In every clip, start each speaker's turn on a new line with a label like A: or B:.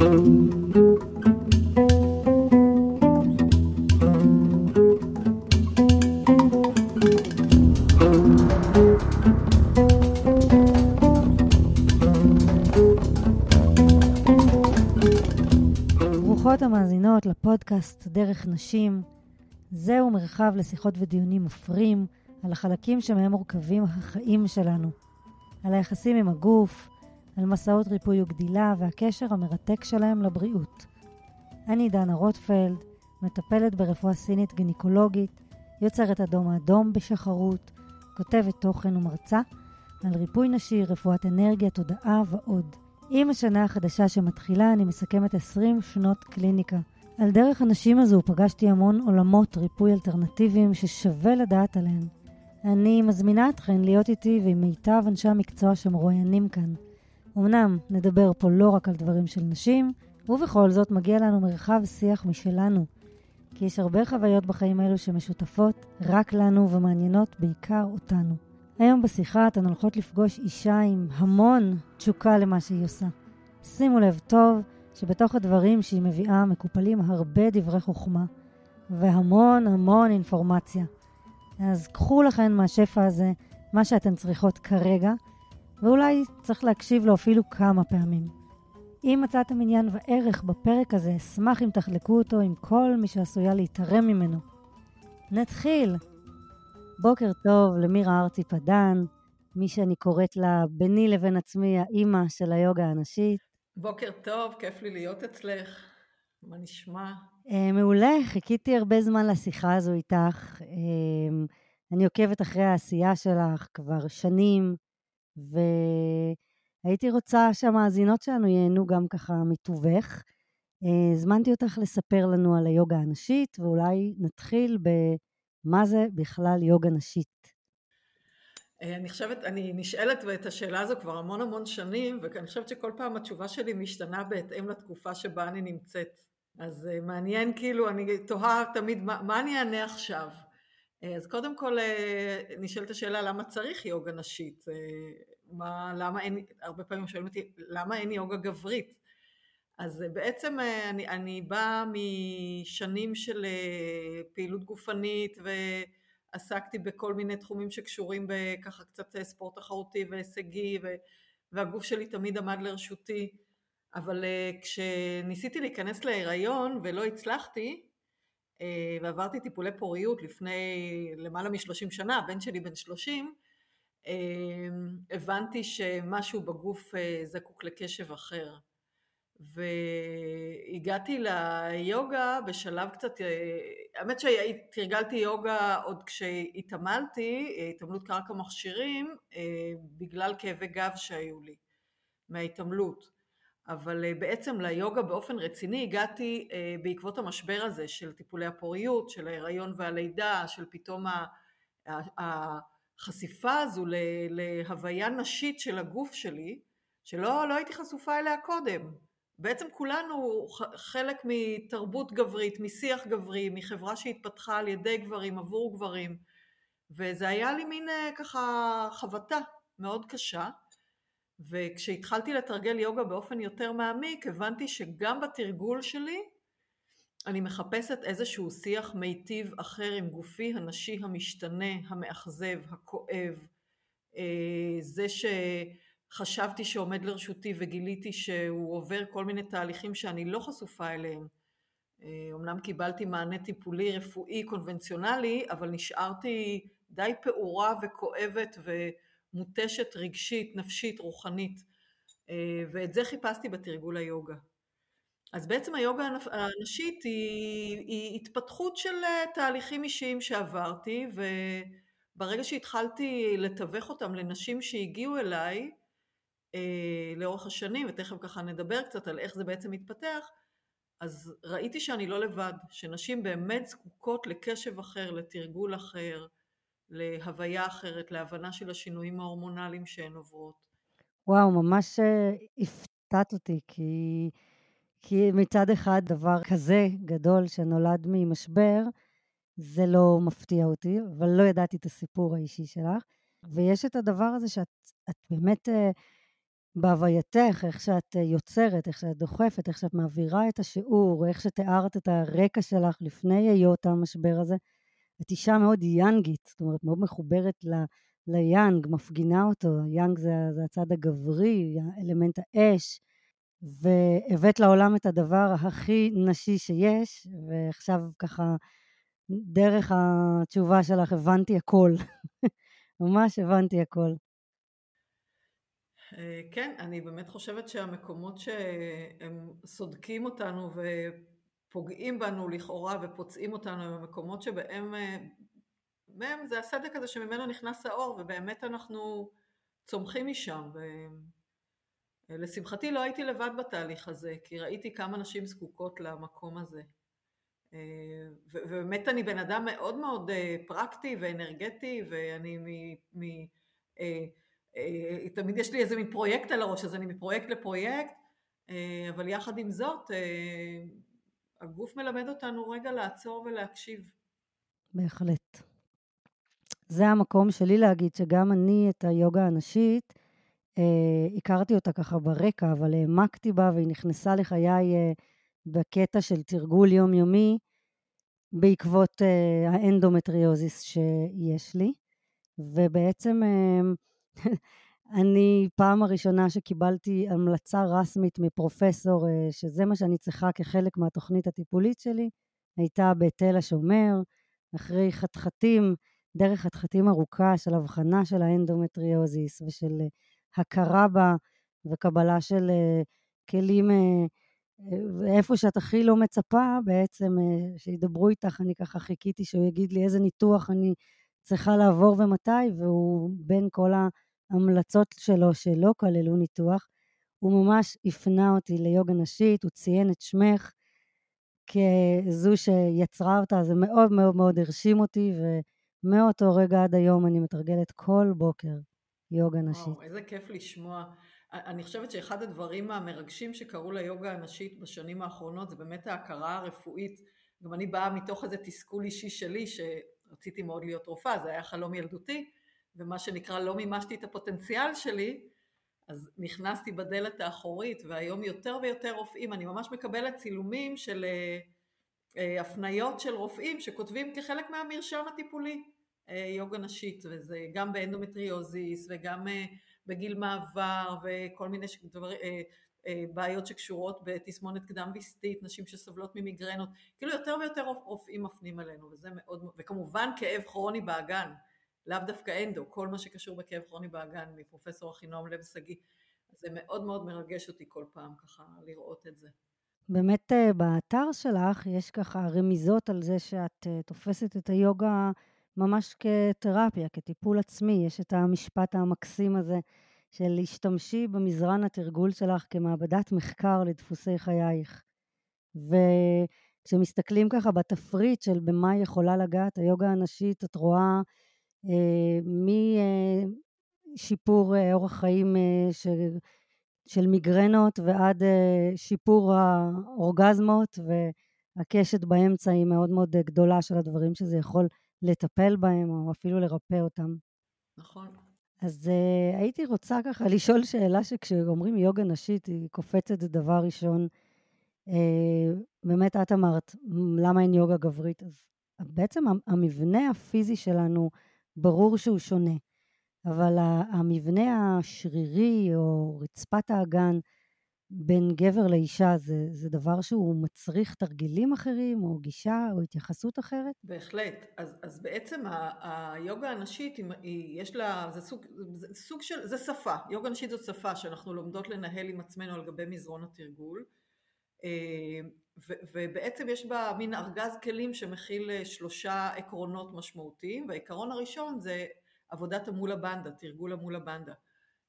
A: ברוכות המאזינות לפודקאסט דרך נשים. זהו מרחב לשיחות ודיונים מפרים על החלקים שמהם מורכבים החיים שלנו, על היחסים עם הגוף, על מסעות ריפוי וגדילה והקשר המרתק שלהם לבריאות. אני דנה רוטפלד, מטפלת ברפואה סינית גינקולוגית, יוצרת אדום האדום בשחרות, כותבת תוכן ומרצה על ריפוי נשי, רפואת אנרגיה, תודעה ועוד. עם השנה החדשה שמתחילה, אני מסכמת 20 שנות קליניקה. על דרך הנשים הזו פגשתי המון עולמות ריפוי אלטרנטיביים ששווה לדעת עליהן. אני מזמינה אתכן להיות איתי ועם מיטב אנשי המקצוע שמרואיינים כאן. אמנם נדבר פה לא רק על דברים של נשים, ובכל זאת מגיע לנו מרחב שיח משלנו. כי יש הרבה חוויות בחיים האלו שמשותפות רק לנו ומעניינות בעיקר אותנו. היום בשיחה אתן הולכות לפגוש אישה עם המון תשוקה למה שהיא עושה. שימו לב טוב שבתוך הדברים שהיא מביאה מקופלים הרבה דברי חוכמה והמון המון אינפורמציה. אז קחו לכן מהשפע הזה מה שאתן צריכות כרגע, ואולי צריך להקשיב לו אפילו כמה פעמים. אם מצאתם עניין וערך בפרק הזה, אשמח אם תחלקו אותו עם כל מי שעשויה להתערם ממנו. נתחיל! בוקר טוב למירה ארצי פדן, מי שאני קוראת לה ביני לבין עצמי האימא של היוגה הנשית.
B: בוקר טוב, כיף לי להיות אצלך. מה נשמע?
A: Uh, מעולה, חיכיתי הרבה זמן לשיחה הזו איתך. Uh, אני עוקבת אחרי העשייה שלך כבר שנים, והייתי רוצה שהמאזינות שלנו ייהנו גם ככה מטובך. Uh, הזמנתי אותך לספר לנו על היוגה הנשית, ואולי נתחיל ב... מה זה בכלל יוגה נשית?
B: אה, אני חושבת, אני נשאלת את השאלה הזו כבר המון המון שנים, ואני חושבת שכל פעם התשובה שלי משתנה בהתאם לתקופה שבה אני נמצאת. אז אה, מעניין, כאילו, אני תוהה תמיד, מה, מה אני אענה עכשיו? אה, אז קודם כל נשאלת השאלה למה צריך יוגה נשית? מה, למה אין, הרבה פעמים שואלים אותי, למה אין יוגה גברית? אז בעצם אה, אני, אני באה משנים של אה, פעילות גופנית ועסקתי בכל מיני תחומים שקשורים בככה קצת אה, ספורט תחרותי והישגי והגוף שלי תמיד עמד לרשותי אבל כשניסיתי להיכנס להיריון ולא הצלחתי ועברתי טיפולי פוריות לפני למעלה משלושים שנה, הבן שלי בן שלושים, הבנתי שמשהו בגוף זקוק לקשב אחר. והגעתי ליוגה בשלב קצת, אה, האמת שתרגלתי יוגה עוד כשהתעמלתי, התעמלות קרקע מכשירים, אה, בגלל כאבי גב שהיו לי מההתעמלות. אבל אה, בעצם ליוגה באופן רציני הגעתי בעקבות המשבר הזה של טיפולי הפוריות, של ההיריון והלידה, של פתאום החשיפה הזו להוויה נשית של הגוף שלי, שלא לא הייתי חשופה אליה קודם. בעצם כולנו חלק מתרבות גברית, משיח גברי, מחברה שהתפתחה על ידי גברים עבור גברים וזה היה לי מין אה, ככה חבטה מאוד קשה וכשהתחלתי לתרגל יוגה באופן יותר מעמיק הבנתי שגם בתרגול שלי אני מחפשת איזשהו שיח מיטיב אחר עם גופי הנשי המשתנה, המאכזב, הכואב, אה, זה ש... חשבתי שעומד לרשותי וגיליתי שהוא עובר כל מיני תהליכים שאני לא חשופה אליהם. אמנם קיבלתי מענה טיפולי רפואי קונבנציונלי, אבל נשארתי די פעורה וכואבת ומותשת רגשית, נפשית, רוחנית, ואת זה חיפשתי בתרגול היוגה. אז בעצם היוגה הנשית היא, היא התפתחות של תהליכים אישיים שעברתי, וברגע שהתחלתי לתווך אותם לנשים שהגיעו אליי, אה, לאורך השנים, ותכף ככה נדבר קצת על איך זה בעצם מתפתח, אז ראיתי שאני לא לבד, שנשים באמת זקוקות לקשב אחר, לתרגול אחר, להוויה אחרת, להבנה של השינויים ההורמונליים שהן עוברות.
A: וואו, ממש אה, הפתעת אותי, כי, כי מצד אחד דבר כזה גדול שנולד ממשבר, זה לא מפתיע אותי, אבל לא ידעתי את הסיפור האישי שלך. ויש את הדבר הזה שאת באמת... אה, בהווייתך, איך שאת אה, יוצרת, איך שאת דוחפת, איך שאת מעבירה את השיעור, איך שתיארת את הרקע שלך לפני היות המשבר הזה, את אישה מאוד יאנגית, זאת אומרת, מאוד מחוברת ל, ליאנג, מפגינה אותו, היאנג זה, זה הצד הגברי, אלמנט האש, והבאת לעולם את הדבר הכי נשי שיש, ועכשיו ככה, דרך התשובה שלך הבנתי הכל. ממש הבנתי הכל.
B: אה, כן, אני באמת חושבת שהמקומות שהם סודקים אותנו ופוגעים בנו לכאורה ופוצעים אותנו הם המקומות שבהם בהם זה הסדק הזה שממנו נכנס האור ובאמת אנחנו צומחים משם ולשמחתי לא הייתי לבד בתהליך הזה כי ראיתי כמה נשים זקוקות למקום הזה אה, ובאמת אני בן אדם מאוד מאוד אה, פרקטי ואנרגטי ואני מ... מ אה, תמיד יש לי איזה מין פרויקט על הראש, אז אני מפרויקט לפרויקט, אבל יחד עם זאת, הגוף מלמד אותנו רגע לעצור ולהקשיב.
A: בהחלט. זה המקום שלי להגיד שגם אני את היוגה הנשית, הכרתי אותה ככה ברקע, אבל העמקתי בה והיא נכנסה לחיי אה, בקטע של תרגול יומיומי בעקבות אה, האנדומטריוזיס שיש לי. ובעצם אה, אני, פעם הראשונה שקיבלתי המלצה רשמית מפרופסור, אה, שזה מה שאני צריכה כחלק מהתוכנית הטיפולית שלי, הייתה בתל השומר, אחרי חתחתים, דרך חתחתים ארוכה של אבחנה של האנדומטריוזיס ושל אה, הכרה בה וקבלה של אה, כלים, ואיפה שאת הכי לא מצפה בעצם שידברו איתך, אני ככה חיכיתי שהוא יגיד לי איזה ניתוח אני צריכה לעבור ומתי, והוא בין כל ההמלצות שלו שלא כללו ניתוח, הוא ממש הפנה אותי ליוגה נשית, הוא ציין את שמך כזו שיצרה אותה, זה מאוד מאוד מאוד הרשים אותי, ומאותו רגע עד היום אני מתרגלת כל בוקר יוגה נשית. וואו,
B: איזה כיף לשמוע. אני חושבת שאחד הדברים המרגשים שקרו ליוגה הנשית בשנים האחרונות זה באמת ההכרה הרפואית. גם אני באה מתוך איזה תסכול אישי שלי, רציתי מאוד להיות רופאה, זה היה חלום ילדותי, ומה שנקרא לא מימשתי את הפוטנציאל שלי, אז נכנסתי בדלת האחורית, והיום יותר ויותר רופאים, אני ממש מקבלת צילומים של אה, אה, הפניות של רופאים שכותבים כחלק מהמרשם הטיפולי יוגה נשית, וזה גם באנדומטריוזיס וגם בגיל מעבר וכל מיני דבר, בעיות שקשורות בתסמונת קדם וסתית, נשים שסובלות ממיגרנות, כאילו יותר ויותר רופאים מפנים אלינו, וזה מאוד, וכמובן כאב כרוני באגן, לאו דווקא אנדו, כל מה שקשור בכאב כרוני באגן, מפרופסור אחינועם לב שגיא, זה מאוד מאוד מרגש אותי כל פעם ככה לראות את זה.
A: באמת אה, באתר שלך יש ככה רמיזות על זה שאת אה, תופסת את היוגה ממש כתרפיה, כטיפול עצמי, יש את המשפט המקסים הזה של להשתמשי במזרן התרגול שלך כמעבדת מחקר לדפוסי חייך. וכשמסתכלים ככה בתפריט של במה יכולה לגעת היוגה הנשית, את רואה אה, משיפור אה, אורח חיים אה, של, של מיגרנות ועד אה, שיפור האורגזמות, והקשת באמצע היא מאוד מאוד גדולה של הדברים שזה יכול לטפל בהם או אפילו לרפא אותם.
B: נכון.
A: אז uh, הייתי רוצה ככה לשאול שאלה שכשאומרים יוגה נשית, היא קופצת דבר ראשון. Uh, באמת, את אמרת, למה אין יוגה גברית? אז בעצם המבנה הפיזי שלנו, ברור שהוא שונה, אבל המבנה השרירי או רצפת האגן, בין גבר לאישה זה, זה דבר שהוא מצריך תרגילים אחרים או גישה או התייחסות אחרת?
B: בהחלט. אז, אז בעצם היוגה הנשית, היא, יש לה, זה סוג, זה סוג של, זה שפה. יוגה נשית זאת שפה שאנחנו לומדות לנהל עם עצמנו על גבי מזרון התרגול. אה, ו, ובעצם יש בה מין ארגז כלים שמכיל שלושה עקרונות משמעותיים, והעיקרון הראשון זה עבודת המולה בנדה, תרגול המולה בנדה.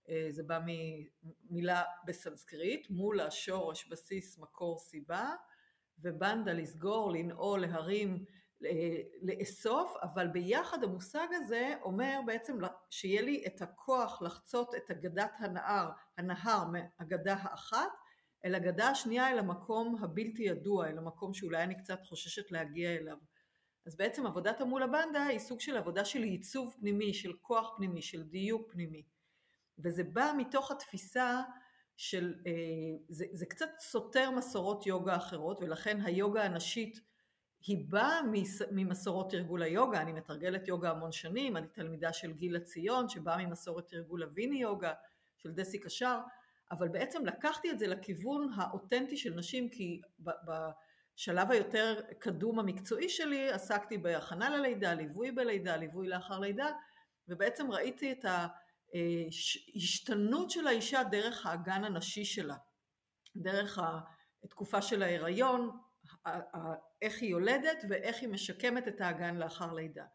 B: אה, זה בא ממילה בסנסקריט, מול השורש בסיס מקור סיבה, ובנדה לסגור, לנעול, להרים, לאסוף, אבל ביחד המושג הזה אומר בעצם שיהיה לי את הכוח לחצות את אגדת הנהר, הנהר מאגדה האחת, אל אגדה השנייה אל המקום הבלתי ידוע, אל המקום שאולי אני קצת חוששת להגיע אליו. אז בעצם עבודת המולה בנדה היא סוג של עבודה של ייצוב פנימי, של כוח פנימי, של דיוק פנימי. וזה בא מתוך התפיסה של, אה, זה, זה קצת סותר מסורות יוגה אחרות, ולכן היוגה הנשית היא באה ממסורות תרגול היוגה, אני מתרגלת יוגה המון שנים, אני תלמידה של גילה ציון שבאה ממסורת תרגול הוויני יוגה של דסי קשר, אבל בעצם לקחתי את זה לכיוון האותנטי של נשים כי בשלב היותר קדום המקצועי שלי עסקתי בהכנה ללידה, ליווי בלידה, ליווי לאחר לידה ובעצם ראיתי את ההשתנות של האישה דרך האגן הנשי שלה, דרך התקופה של ההיריון, איך היא יולדת ואיך היא משקמת את האגן לאחר לידה.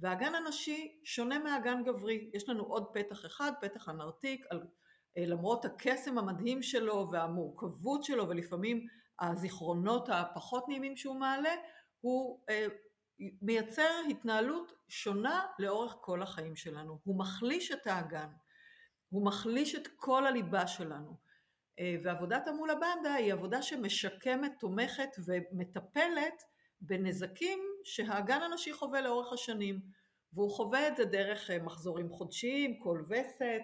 B: והאגן הנשי שונה מהאגן גברי, יש לנו עוד פתח אחד, פתח הנרתיק, אה, למרות הקסם המדהים שלו והמורכבות שלו ולפעמים הזיכרונות הפחות נעימים שהוא מעלה, הוא אה, מייצר התנהלות שונה לאורך כל החיים שלנו. הוא מחליש את האגן, הוא מחליש את כל הליבה שלנו. אה, ועבודת המולה בנדה היא עבודה שמשקמת, תומכת ומטפלת בנזקים שהאגן הנשי חווה לאורך השנים. והוא חווה את זה דרך מחזורים חודשיים, כל וסת,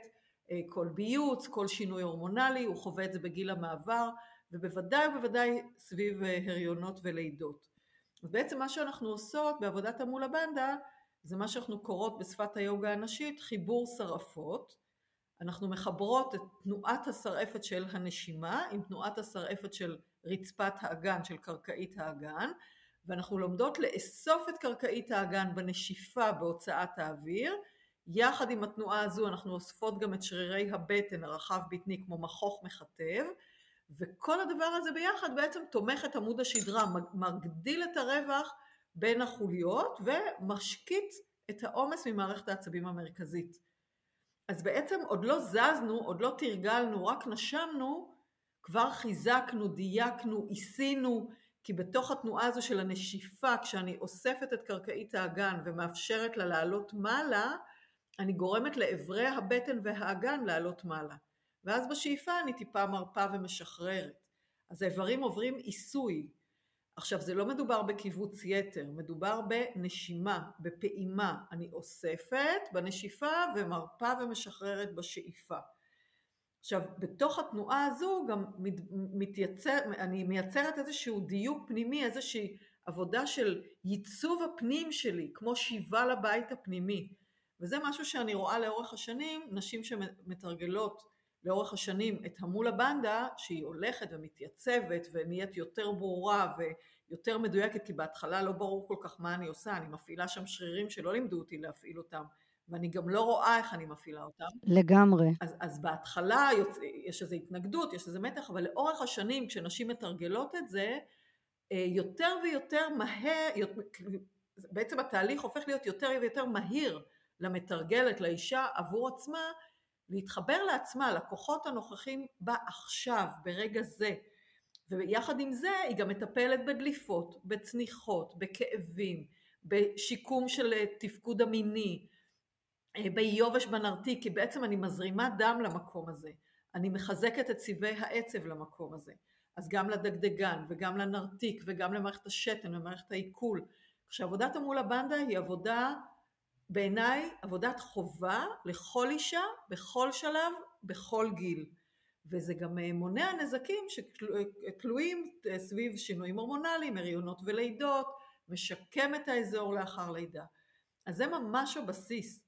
B: אה, כל ביוץ, כל שינוי הורמונלי, הוא חווה את זה בגיל המעבר, ובוודאי ובוודאי סביב אה, הריונות ולידות. ובעצם מה שאנחנו עושות בעבודת המולה בנדה, זה מה שאנחנו קוראות בשפת היוגה הנשית חיבור שרעפות. אנחנו מחברות את תנועת השרעפת של הנשימה עם תנועת השרעפת של רצפת האגן, של קרקעית האגן, ואנחנו לומדות לאסוף את קרקעית האגן בנשיפה בהוצאת האוויר, יחד עם התנועה הזו אנחנו אוספות גם את שרירי הבטן הרחב בטני כמו מכוך מכתב וכל הדבר הזה ביחד בעצם תומך את עמוד השדרה, מגדיל את הרווח בין החוליות ומשקיט את העומס ממערכת העצבים המרכזית. אז בעצם עוד לא זזנו, עוד לא תרגלנו, רק נשמנו, כבר חיזקנו, דייקנו, עשינו, כי בתוך התנועה הזו של הנשיפה, כשאני אוספת את קרקעית האגן ומאפשרת לה לעלות מעלה, אני גורמת לאברי הבטן והאגן לעלות מעלה. ואז בשאיפה אני טיפה מרפה ומשחררת. אז האיברים עוברים עיסוי. עכשיו זה לא מדובר בקיבוץ יתר, מדובר בנשימה, בפעימה. אני אוספת בנשיפה ומרפה ומשחררת בשאיפה. עכשיו בתוך התנועה הזו גם מתייצר, אני מייצרת איזשהו דיוק פנימי, איזושהי עבודה של ייצוב הפנים שלי, כמו שיבה לבית הפנימי. וזה משהו שאני רואה לאורך השנים, נשים שמתרגלות לאורך השנים את המולה בנדה, שהיא הולכת ומתייצבת ונהיית יותר ברורה ויותר מדויקת, כי בהתחלה לא ברור כל כך מה אני עושה, אני מפעילה שם שרירים שלא לימדו אותי להפעיל אותם, ואני גם לא רואה איך אני מפעילה אותם.
A: לגמרי.
B: אז, אז בהתחלה יוצ... יש איזו התנגדות, יש איזה מתח, אבל לאורך השנים כשנשים מתרגלות את זה, אה, יותר ויותר מהר, בעצם התהליך הופך להיות יותר ויותר מהיר. למתרגלת, לאישה, עבור עצמה, להתחבר לעצמה, לכוחות הנוכחים בה עכשיו, ברגע זה. ויחד עם זה היא גם מטפלת בדליפות, בצניחות, בכאבים, בשיקום של תפקוד המיני, אה, ביובש בנרתיק, כי בעצם אני מזרימה דם למקום הזה, אני מחזקת את צבעי העצב למקום הזה, אז גם לדגדגן וגם לנרתיק וגם למערכת השתן ומערכת העיכול. כשעבודת המולה בנדה היא עבודה בעיניי עבודת חובה לכל אישה, בכל שלב, בכל גיל. וזה גם אה, מונע נזקים שתלויים אה, סביב שינויים הורמונליים, הריונות ולידות, משקם את האזור לאחר לידה. אז זה ממש הבסיס.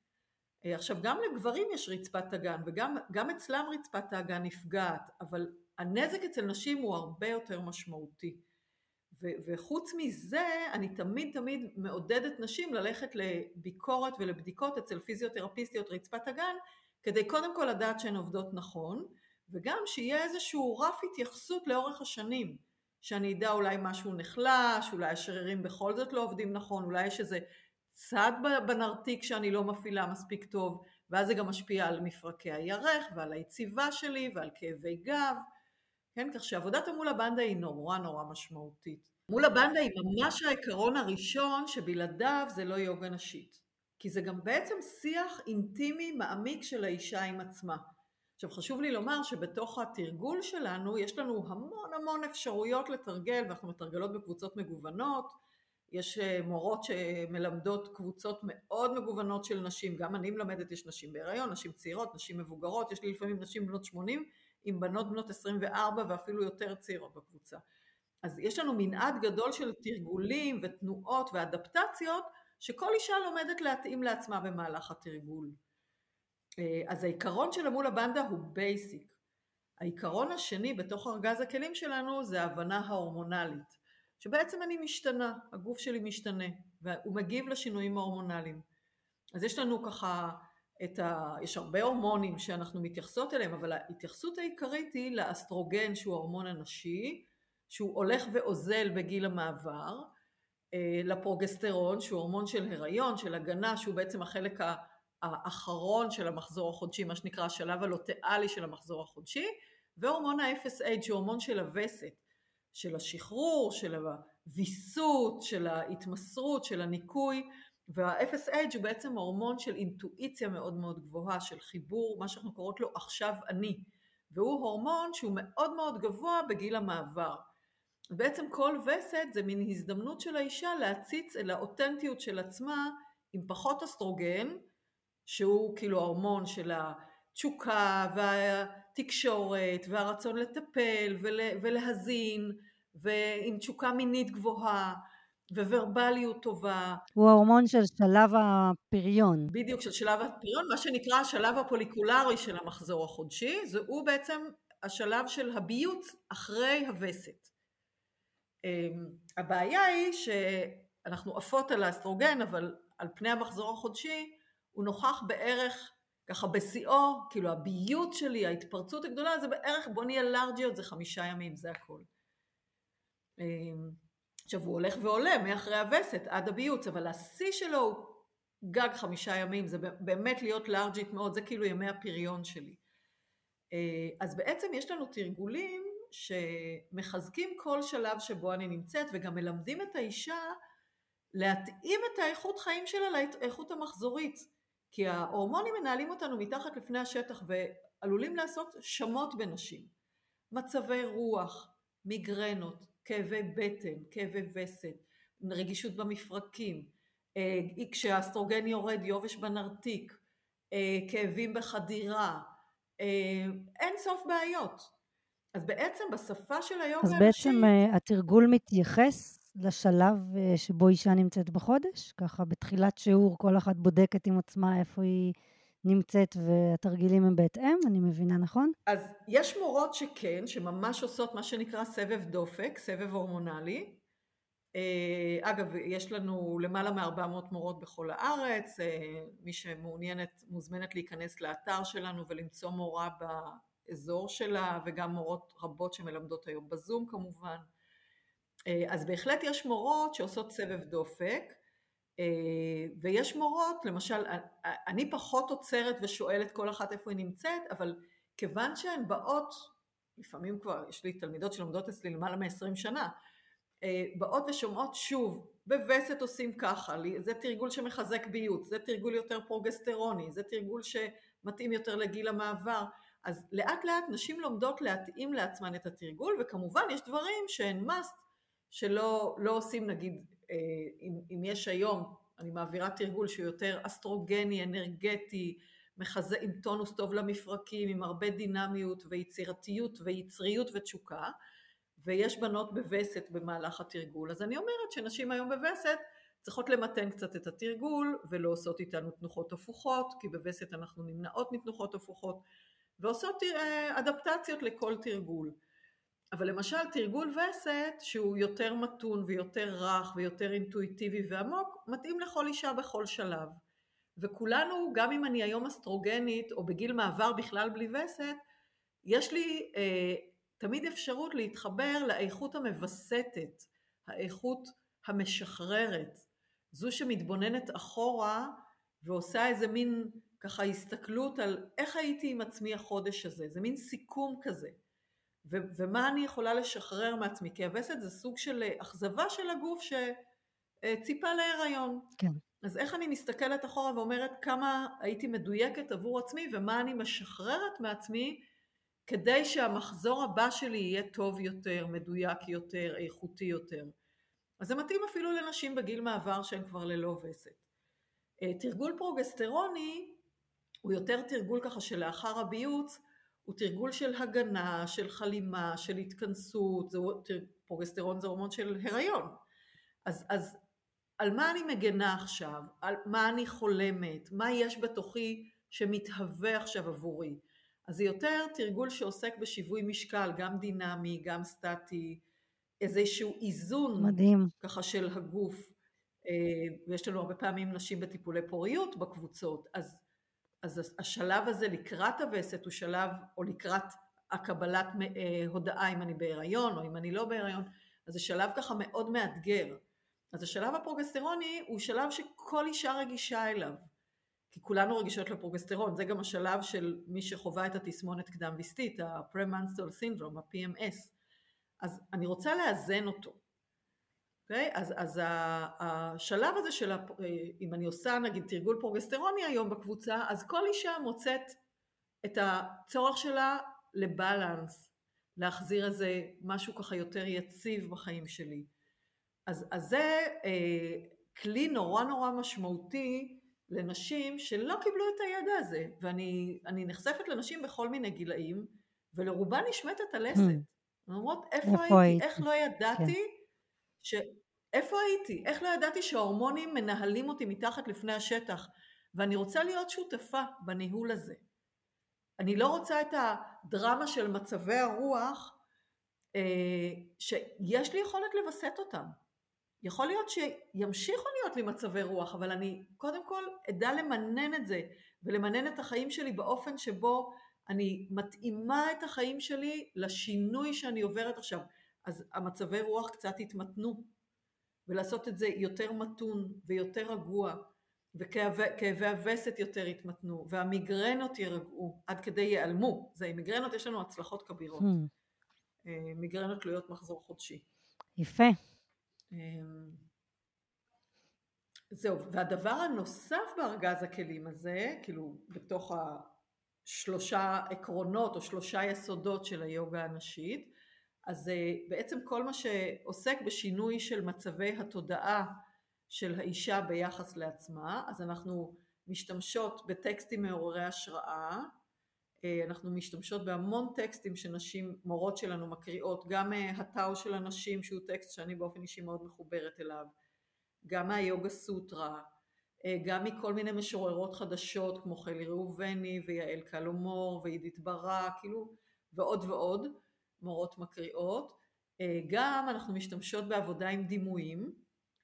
B: אה, עכשיו גם לגברים יש רצפת אגן וגם אצלם רצפת האגן נפגעת, אבל הנזק אצל נשים הוא הרבה יותר משמעותי. ו- וחוץ מזה, אני תמיד תמיד מעודדת נשים ללכת לביקורת ולבדיקות אצל פיזיותרפיסטיות רצפת הגן, כדי קודם כל לדעת שהן עובדות נכון, וגם שיהיה איזשהו רף התייחסות לאורך השנים, שאני אדע אולי משהו נחלש, אולי השרירים בכל זאת לא עובדים נכון, אולי יש איזה צד בנרתיק שאני לא מפעילה מספיק טוב, ואז זה גם משפיע על מפרקי הירך ועל היציבה שלי ועל כאבי גב. כן, כך שעבודת המולה בנדה היא נורא נורא משמעותית. מולה בנדה היא ממש העיקרון הראשון שבלעדיו זה לא יוגה נשית. כי זה גם בעצם שיח אינטימי מעמיק של האישה עם עצמה. עכשיו חשוב לי לומר שבתוך התרגול שלנו יש לנו המון המון אפשרויות לתרגל ואנחנו מתרגלות בקבוצות מגוונות יש אה, מורות שמלמדות קבוצות מאוד מגוונות של נשים, גם אני מלמדת, יש נשים בהיריון, נשים צעירות, נשים מבוגרות, יש לי לפעמים נשים בנות 80 עם בנות בנות 24 ואפילו יותר צעירות בקבוצה. אז יש לנו מנעד גדול של תרגולים ותנועות ואדפטציות שכל אישה לומדת להתאים לעצמה במהלך התרגול. אה, אז העיקרון של המולה בנדהה הוא basic. העיקרון השני בתוך ארגז הכלים שלנו זה ההבנה ההורמונלית, שבעצם אני משתנה, הגוף שלי משתנה, והוא מגיב לשינויים ההורמונליים. אז יש לנו ככה את ה... יש הרבה הורמונים שאנחנו מתייחסות אליהם, אבל ההתייחסות העיקרית היא לאסטרוגן שהוא ההורמון הנשי, שהוא הולך ואוזל בגיל המעבר, אה, לפרוגסטרון שהוא הורמון של הריון, של הגנה, שהוא בעצם החלק האחרון של המחזור החודשי, מה שנקרא השלב הלוטאלי של המחזור החודשי, והורמון ה-FSH שהוא הורמון של הווסת, של השחרור, של הוויסות, של ההתמסרות, של הניקוי, וה-FSH הוא בעצם הורמון של אינטואיציה מאוד מאוד גבוהה, של חיבור, מה שאנחנו קוראות לו עכשיו אני, והוא הורמון שהוא מאוד מאוד גבוה בגיל המעבר. בעצם כל וסת זה מין הזדמנות של האישה להציץ אל האותנטיות של עצמה עם פחות אסטרוגן, שהוא כאילו ההורמון של התשוקה והתקשורת והרצון לטפל ולהזין ועם תשוקה מינית גבוהה וורבליות טובה.
A: הוא ההורמון של שלב הפריון.
B: בדיוק, של שלב הפריון, מה שנקרא השלב הפוליקולרי של המחזור החודשי, זה הוא בעצם השלב של הביוץ אחרי הווסת. אמ, הבעיה היא שאנחנו עפות על האסטרוגן, אבל על פני המחזור החודשי הוא נוכח בערך ככה בשיאו, כאילו הביות שלי, ההתפרצות הגדולה זה בערך בוא נהיה לארג'יות זה חמישה ימים, זה הכל. עכשיו הוא הולך ועולה מאחרי הווסת עד הביוץ, אבל השיא שלו הוא גג חמישה ימים, זה באמת להיות לארג'ית מאוד, זה כאילו ימי הפריון שלי. אה, אז בעצם יש לנו תרגולים שמחזקים כל שלב שבו אני נמצאת וגם מלמדים את האישה להתאים את האיכות חיים שלה לאיכות המחזורית כי ההורמונים מנהלים אותנו מתחת לפני השטח ועלולים לעשות שמות בנשים מצבי רוח, מיגרנות, כאבי בטן, כאבי וסת, רגישות במפרקים, אה, כשהאסטרוגן יורד יובש בנרתיק, אה, כאבים בחדירה, אה, אין סוף בעיות אז בעצם בשפה של היום
A: אז בעצם uh, התרגול מתייחס לשלב שבו אישה נמצאת בחודש? ככה בתחילת שיעור כל אחת בודקת עם עצמה איפה היא נמצאת והתרגילים הם בהתאם, אני מבינה נכון?
B: אז יש מורות שכן, שממש עושות מה שנקרא סבב דופק, סבב הורמונלי. Uh, אגב, יש לנו למעלה מ-400 מורות בכל הארץ, uh, מי שמעוניינת מוזמנת להיכנס לאתר שלנו ולמצוא מורה ב... האזור שלה וגם מורות רבות שמלמדות היום בזום כמובן. אה, אז בהחלט יש מורות שעושות סבב דופק אה, ויש מורות, למשל אני פחות עוצרת ושואלת כל אחת איפה היא נמצאת, אבל כיוון שהן באות, לפעמים כבר יש לי תלמידות שלומדות אצלי למעלה מ-20 שנה, אה, באות ושומעות שוב, בווסת עושים ככה, זה תרגול שמחזק ביות, זה תרגול יותר פרוגסטרוני, זה תרגול שמתאים יותר לגיל המעבר, אז לאט לאט נשים לומדות להתאים לעצמן את התרגול וכמובן יש דברים שהן must שלא לא עושים נגיד אה, אם, אם יש היום אני מעבירה תרגול שהוא יותר אסטרוגני, אנרגטי, מחזה עם טונוס טוב למפרקים, עם הרבה דינמיות ויצירתיות ויצריות ותשוקה ויש בנות בווסת במהלך התרגול אז אני אומרת שנשים היום בווסת צריכות למתן קצת את התרגול ולא עושות איתנו תנוחות הפוכות כי בווסת אנחנו נמנעות מתנוחות הפוכות ועושות אה, אדפטציות לכל תרגול. אבל למשל תרגול וסת שהוא יותר מתון ויותר רך ויותר אינטואיטיבי ועמוק, מתאים לכל אישה בכל שלב. וכולנו, גם אם אני היום אסטרוגנית או בגיל מעבר בכלל בלי וסת, יש לי אה, תמיד אפשרות להתחבר לאיכות המווסתת, האיכות המשחררת, זו שמתבוננת אחורה ועושה איזה מין ככה הסתכלות על איך הייתי עם עצמי החודש הזה, זה מין סיכום כזה. ו- ומה אני יכולה לשחרר מעצמי, כי הווסת זה סוג של אה, אכזבה של הגוף שציפה להיריון.
A: כן.
B: אז איך אני מסתכלת אחורה ואומרת כמה הייתי מדויקת עבור עצמי ומה אני משחררת מעצמי כדי שהמחזור הבא שלי יהיה טוב יותר, מדויק יותר, איכותי יותר. אז זה מתאים אפילו לנשים בגיל מעבר שהן כבר ללא וסת. אה, תרגול פרוגסטרוני הוא יותר תרגול ככה שלאחר הביוץ, הוא תרגול של הגנה, של חלימה, של התכנסות, זה, פרוגסטרון זה הורמון של הריון. אז, אז על מה אני מגנה עכשיו? על מה אני חולמת? מה יש בתוכי שמתהווה עכשיו עבורי? אז זה יותר תרגול שעוסק בשיווי משקל, גם דינמי, גם סטטי, איזשהו איזון
A: מדהים.
B: ככה של הגוף. אה, ויש לנו הרבה פעמים נשים בטיפולי פוריות בקבוצות, אז, אז השלב הזה לקראת הווסת הוא שלב, או לקראת הקבלת אה, הודעה אם אני בהיריון או אם אני לא בהיריון, אז זה שלב ככה מאוד מאתגר. אז השלב הפרוגסטרוני הוא שלב שכל אישה רגישה אליו, כי כולנו רגישות לפרוגסטרון, זה גם השלב של מי שחווה את התסמונת קדם ויסטית, ה-Premenstrual Syndrome, ה-PMS. אז אני רוצה לאזן אותו. Okay? אוקיי? אז, אז השלב הזה של, אם אני עושה נגיד תרגול פרוגסטרוני היום בקבוצה, אז כל אישה מוצאת את הצורך שלה לבלנס, להחזיר איזה משהו ככה יותר יציב בחיים שלי. אז, אז זה אה, כלי נורא נורא משמעותי לנשים שלא קיבלו את הידע הזה, ואני נחשפת לנשים בכל מיני גילאים, ולרובן נשמטת הלסת. Hmm. אומרות, איפה? הייתי? איך לא ידעתי? כן. ש... איפה הייתי? איך לא ידעתי שההורמונים מנהלים אותי מתחת לפני השטח? ואני רוצה להיות שותפה בניהול הזה. אני לא רוצה את הדרמה של מצבי הרוח אה, שיש לי יכולת לווסת אותם. יכול להיות שימשיכו להיות לי מצבי רוח, אבל אני קודם כל אדע למנן את זה, ולמנן את החיים שלי באופן שבו אני מתאימה את החיים שלי לשינוי שאני עוברת עכשיו. אז המצבי רוח קצת התמתנו, ולעשות את זה יותר מתון ויותר רגוע, וכאבי הווסת יותר יתמתנו, והמיגרנות יירגעו, עד כדי ייעלמו. זה עם מיגרנות יש לנו הצלחות כבירות. Hmm. אה, מיגרנות תלויות מחזור חודשי.
A: יפה.
B: אמ, זהו, והדבר הנוסף בארגז הכלים הזה, כאילו בתוך השלושה עקרונות או שלושה יסודות של היוגה הנשית, אז בעצם כל מה שעוסק בשינוי של מצבי התודעה של האישה ביחס לעצמה, אז אנחנו משתמשות בטקסטים מעוררי השראה, אה, אנחנו משתמשות בהמון טקסטים שנשים, מורות שלנו מקריאות, גם הטאו של הנשים שהוא טקסט שאני באופן אישי מאוד מחוברת אליו, גם מהיוגה סוטרה, אה, גם מכל מיני משוררות חדשות כמו חלי ראובני ויעל קלומור ועידית ברק, כאילו, ועוד ועוד. מורות מקריאות. אה, גם אנחנו משתמשות בעבודה עם דימויים,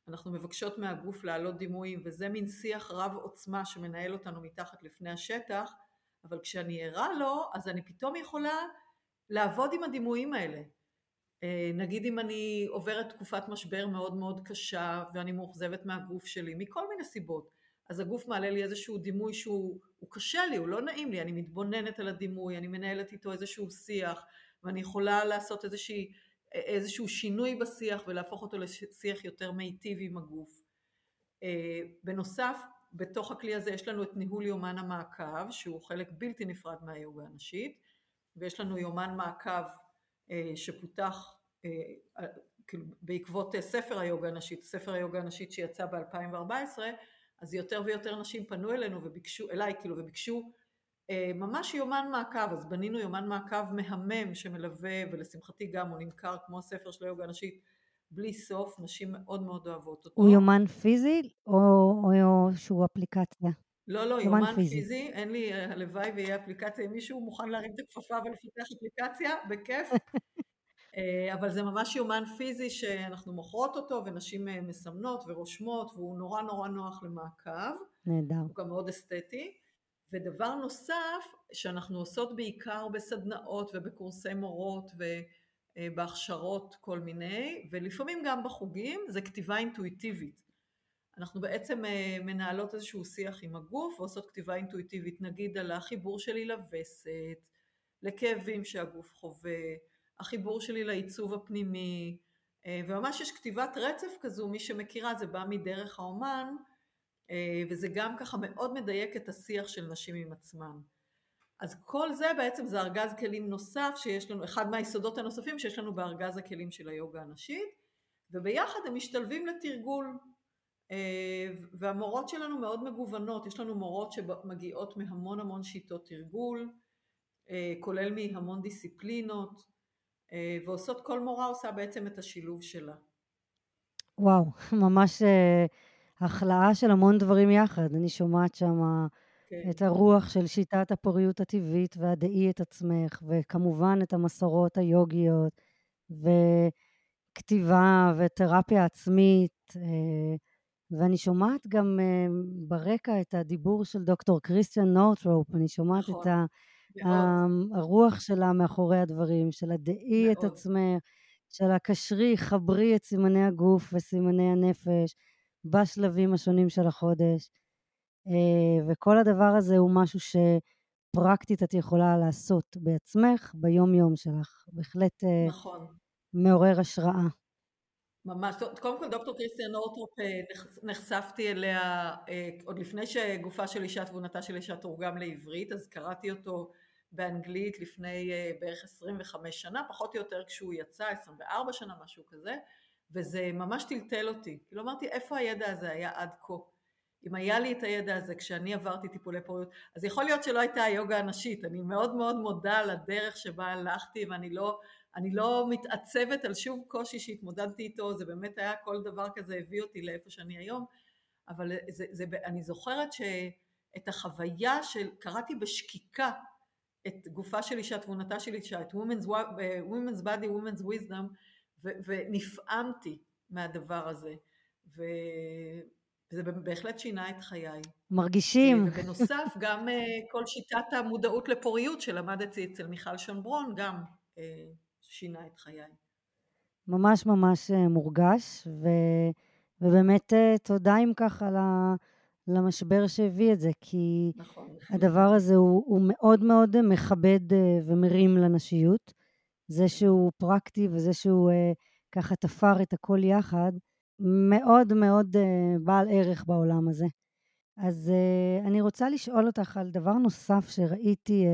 B: אנחנו מבקשות מהגוף להעלות דימויים וזה מין שיח רב עוצמה שמנהל אותנו מתחת לפני השטח, אבל כשאני ערה לו אז אני פתאום יכולה לעבוד עם הדימויים האלה. אה, נגיד אם אני עוברת תקופת משבר מאוד מאוד קשה ואני מאוכזבת מהגוף שלי מכל מיני סיבות, אז הגוף מעלה לי איזשהו דימוי שהוא קשה לי, הוא לא נעים לי, אני מתבוננת על הדימוי, אני מנהלת איתו איזשהו שיח, ואני יכולה לעשות איזושהי, איזשהו שינוי בשיח ולהפוך אותו לשיח יותר מיטיב עם הגוף. אה, בנוסף, בתוך הכלי הזה יש לנו את ניהול יומן המעקב, שהוא חלק בלתי נפרד מהיוגה הנשית, ויש לנו יומן מעקב אה, שפותח אה, כאילו בעקבות ספר היוגה הנשית, ספר היוגה הנשית שיצא ב-2014, אז יותר ויותר נשים פנו אלינו וביקשו, אליי כאילו, וביקשו ממש יומן מעקב, אז בנינו יומן מעקב מהמם שמלווה, ולשמחתי גם הוא נמכר כמו הספר של היוגה הנשית, בלי סוף, נשים מאוד מאוד אוהבות אותו.
A: הוא יומן פיזי או, או שהוא אפליקציה?
B: לא, לא, יומן, יומן פיזי. פיזי, אין לי, אה, הלוואי ויהיה אפליקציה, אם מישהו מוכן להרים את הכפפה ולפתח אפליקציה, בכיף. אה, אבל זה ממש יומן פיזי שאנחנו מוכרות אותו ונשים מסמנות ורושמות והוא נורא נורא נוח למעקב.
A: נהדר.
B: הוא גם מאוד אסתטי. ודבר נוסף שאנחנו עושות בעיקר בסדנאות ובקורסי מורות ובהכשרות כל מיני, ולפעמים גם בחוגים, זה כתיבה אינטואיטיבית. אנחנו בעצם אה, מנהלות איזשהו שיח עם הגוף ועושות כתיבה אינטואיטיבית, נגיד על החיבור שלי לווסת, לכאבים שהגוף חווה, החיבור שלי לעיצוב הפנימי, אה, וממש יש כתיבת רצף כזו, מי שמכירה זה בא מדרך האומן, אה, וזה גם ככה מאוד מדייק את השיח של נשים עם עצמן. אז כל זה בעצם זה ארגז כלים נוסף שיש לנו, אחד מהיסודות הנוספים שיש לנו בארגז הכלים של היוגה הנשית, וביחד הם משתלבים לתרגול. אה, והמורות שלנו מאוד מגוונות, יש לנו מורות שמגיעות מהמון המון שיטות תרגול, אה, כולל מהמון דיסציפלינות, אה, ועושות, כל מורה עושה בעצם את השילוב שלה.
A: וואו, ממש החלאה של המון דברים יחד. אני שומעת שם כן. את הרוח של שיטת הפוריות הטבעית והדעי את עצמך, וכמובן את המסורות היוגיות, וכתיבה ותרפיה עצמית. ואני שומעת גם uh, ברקע את הדיבור של דוקטור קריסטיאן נורטרופ, אני שומעת נכון, את ה, ה, הרוח שלה מאחורי הדברים, של הדעי את עצמך, של הקשרי, חברי את סימני הגוף וסימני הנפש בשלבים השונים של החודש. Uh, וכל הדבר הזה הוא משהו שפרקטית את יכולה לעשות בעצמך ביום-יום שלך. בהחלט uh, נכון. מעורר השראה.
B: ממש, קודם כל דוקטור קריסטיאן אורטרופ אה, נחשפתי אליה אה, עוד לפני שגופה של אישה תבונתה של אישה תורגם לעברית, אז קראתי אותו באנגלית לפני אה, בערך 25 שנה, פחות או יותר כשהוא יצא, 24 שנה, משהו כזה, וזה ממש טלטל אותי. כאילו אמרתי, איפה הידע הזה היה עד כה? אם היה לי את הידע הזה כשאני עברתי טיפולי פוריות, אז יכול להיות שלא הייתה היוגה הנשית, אני מאוד מאוד מודה על הדרך שבה הלכתי ואני לא לא מתעצבת על שום קושי שהתמודדתי איתו, זה באמת היה כל דבר כזה הביא אותי לאיפה שאני היום, אבל זה, זה, אני זוכרת שאת החוויה של, קראתי בשקיקה את גופה של אישה, תבונתה של אישה, את Women's, women's Body, Women's Wisdom, ו, ונפעמתי מהדבר הזה, ו, וזה בהחלט שינה את חיי.
A: מרגישים.
B: ובנוסף, גם אה, כל שיטת המודעות לפוריות שלמדתי אצל מיכל שונברון, גם אה, שינה את חיי.
A: ממש ממש אה, מורגש, ו, ובאמת תודה אם כך על ה, למשבר שהביא את זה, כי נכון, הדבר הזה הוא, הוא מאוד מאוד מכבד ומרים לנשיות. זה שהוא פרקטי וזה שהוא ככה תפר את הכל יחד, מאוד מאוד בעל ערך בעולם הזה. אז אני רוצה לשאול אותך על דבר נוסף שראיתי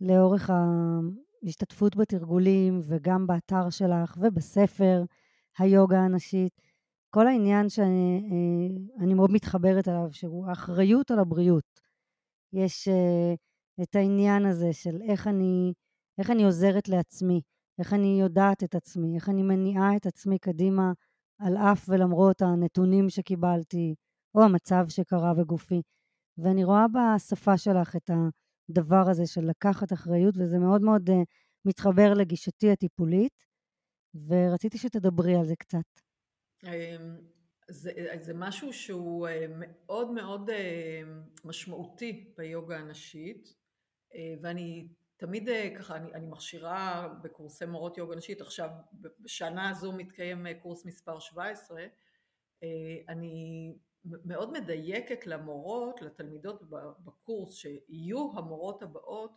A: לאורך השתתפות בתרגולים וגם באתר שלך ובספר היוגה הנשית. כל העניין שאני אה, מאוד מתחברת אליו, שהוא האחריות על הבריאות. יש אה, את העניין הזה של איך אני, איך אני עוזרת לעצמי, איך אני יודעת את עצמי, איך אני מניעה את עצמי קדימה על אף ולמרות הנתונים שקיבלתי, או המצב שקרה בגופי. ואני רואה בשפה שלך את. הדבר הזה של לקחת אחריות, וזה מאוד מאוד uh, מתחבר לגישתי הטיפולית, ורציתי שתדברי על זה קצת.
B: אמ, זה, זה משהו שהוא אה, מאוד מאוד אה, משמעותי ביוגה הנשית, ואני תמיד ככה, אני, אני מכשירה בקורסי מורות יוגה נשית, עכשיו בשנה הזו מתקיים קורס מספר 17, אני מאוד מדייקת למורות, לתלמידות בקורס, שיהיו המורות הבאות,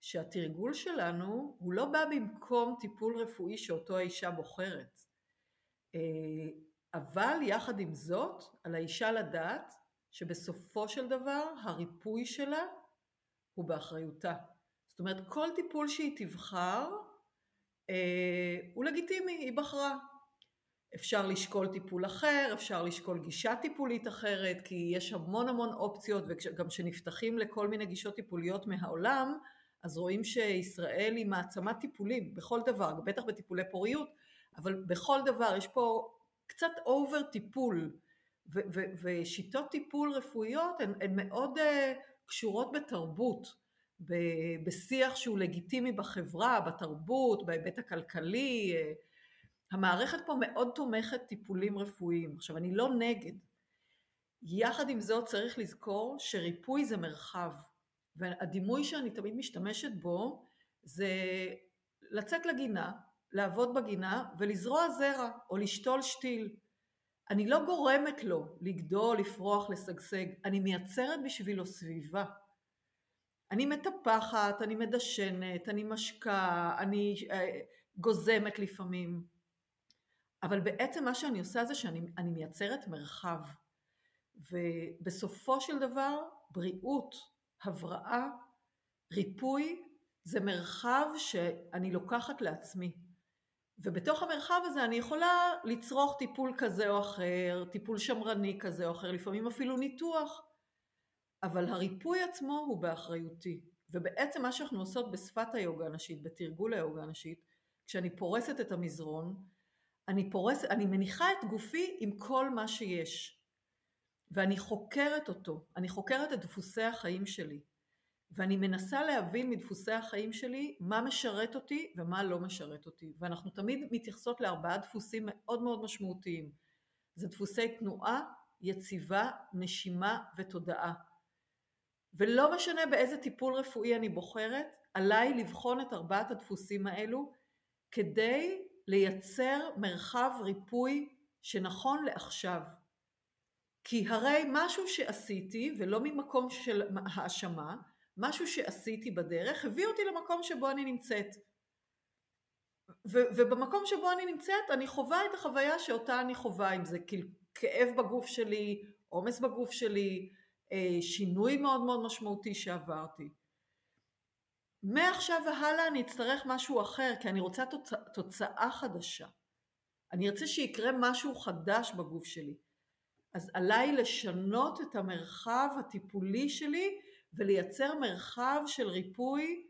B: שהתרגול שלנו הוא לא בא במקום טיפול רפואי שאותו האישה בוחרת. אה, אבל יחד עם זאת, על האישה לדעת שבסופו של דבר הריפוי שלה הוא באחריותה. זאת אומרת, כל טיפול שהיא תבחר אה, הוא לגיטימי, היא בחרה. אפשר לשקול טיפול אחר, אפשר לשקול גישה טיפולית אחרת, כי יש המון המון אופציות, וגם כשנפתחים לכל מיני גישות טיפוליות מהעולם, אז רואים שישראל היא מעצמת טיפולים בכל דבר, בטח בטיפולי פוריות, אבל בכל דבר יש פה קצת אובר טיפול, ושיטות טיפול רפואיות הן, הן מאוד uh, קשורות בתרבות, בשיח שהוא לגיטימי בחברה, בתרבות, בהיבט הכלכלי, uh, המערכת פה מאוד תומכת טיפולים רפואיים. עכשיו, אני לא נגד. יחד עם זאת צריך לזכור שריפוי זה מרחב. והדימוי שאני תמיד משתמשת בו זה לצאת לגינה, לעבוד בגינה ולזרוע זרע או לשתול שתיל. אני לא גורמת לו לגדול, לפרוח, לשגשג, אני מייצרת בשבילו סביבה. אני מטפחת, אני מדשנת, אני משקה, אני אה, גוזמת לפעמים. אבל בעצם מה שאני עושה זה שאני מייצרת מרחב. ובסופו של דבר בריאות, הבראה, ריפוי זה מרחב שאני לוקחת לעצמי. ובתוך המרחב הזה אני יכולה לצרוך טיפול כזה או אחר, טיפול שמרני כזה או אחר, לפעמים אפילו ניתוח, אבל הריפוי עצמו הוא באחריותי. ובעצם מה שאנחנו עושות בשפת היוגה הנשית, בתרגול היוגה הנשית, כשאני פורסת את המזרון, אני, פורס, אני מניחה את גופי עם כל מה שיש, ואני חוקרת אותו, אני חוקרת את דפוסי החיים שלי, ואני מנסה להבין מדפוסי החיים שלי מה משרת אותי ומה לא משרת אותי, ואנחנו תמיד מתייחסות לארבעה דפוסים מאוד מאוד משמעותיים. זה דפוסי תנועה, יציבה, נשימה ותודעה. ולא משנה באיזה טיפול רפואי אני בוחרת, עליי לבחון את ארבעת הדפוסים האלו כדי לייצר מרחב ריפוי שנכון לעכשיו. כי הרי משהו שעשיתי, ולא ממקום של האשמה, משהו שעשיתי בדרך, הביא אותי למקום שבו אני נמצאת. ו- ובמקום שבו אני נמצאת, אני חווה את החוויה שאותה אני חווה, אם זה כאב בגוף שלי, עומס בגוף שלי, שינוי מאוד מאוד משמעותי שעברתי. מעכשיו והלאה אני אצטרך משהו אחר, כי אני רוצה תוצא, תוצאה חדשה. אני ארצה שיקרה משהו חדש בגוף שלי. אז עליי לשנות את המרחב הטיפולי שלי ולייצר מרחב של ריפוי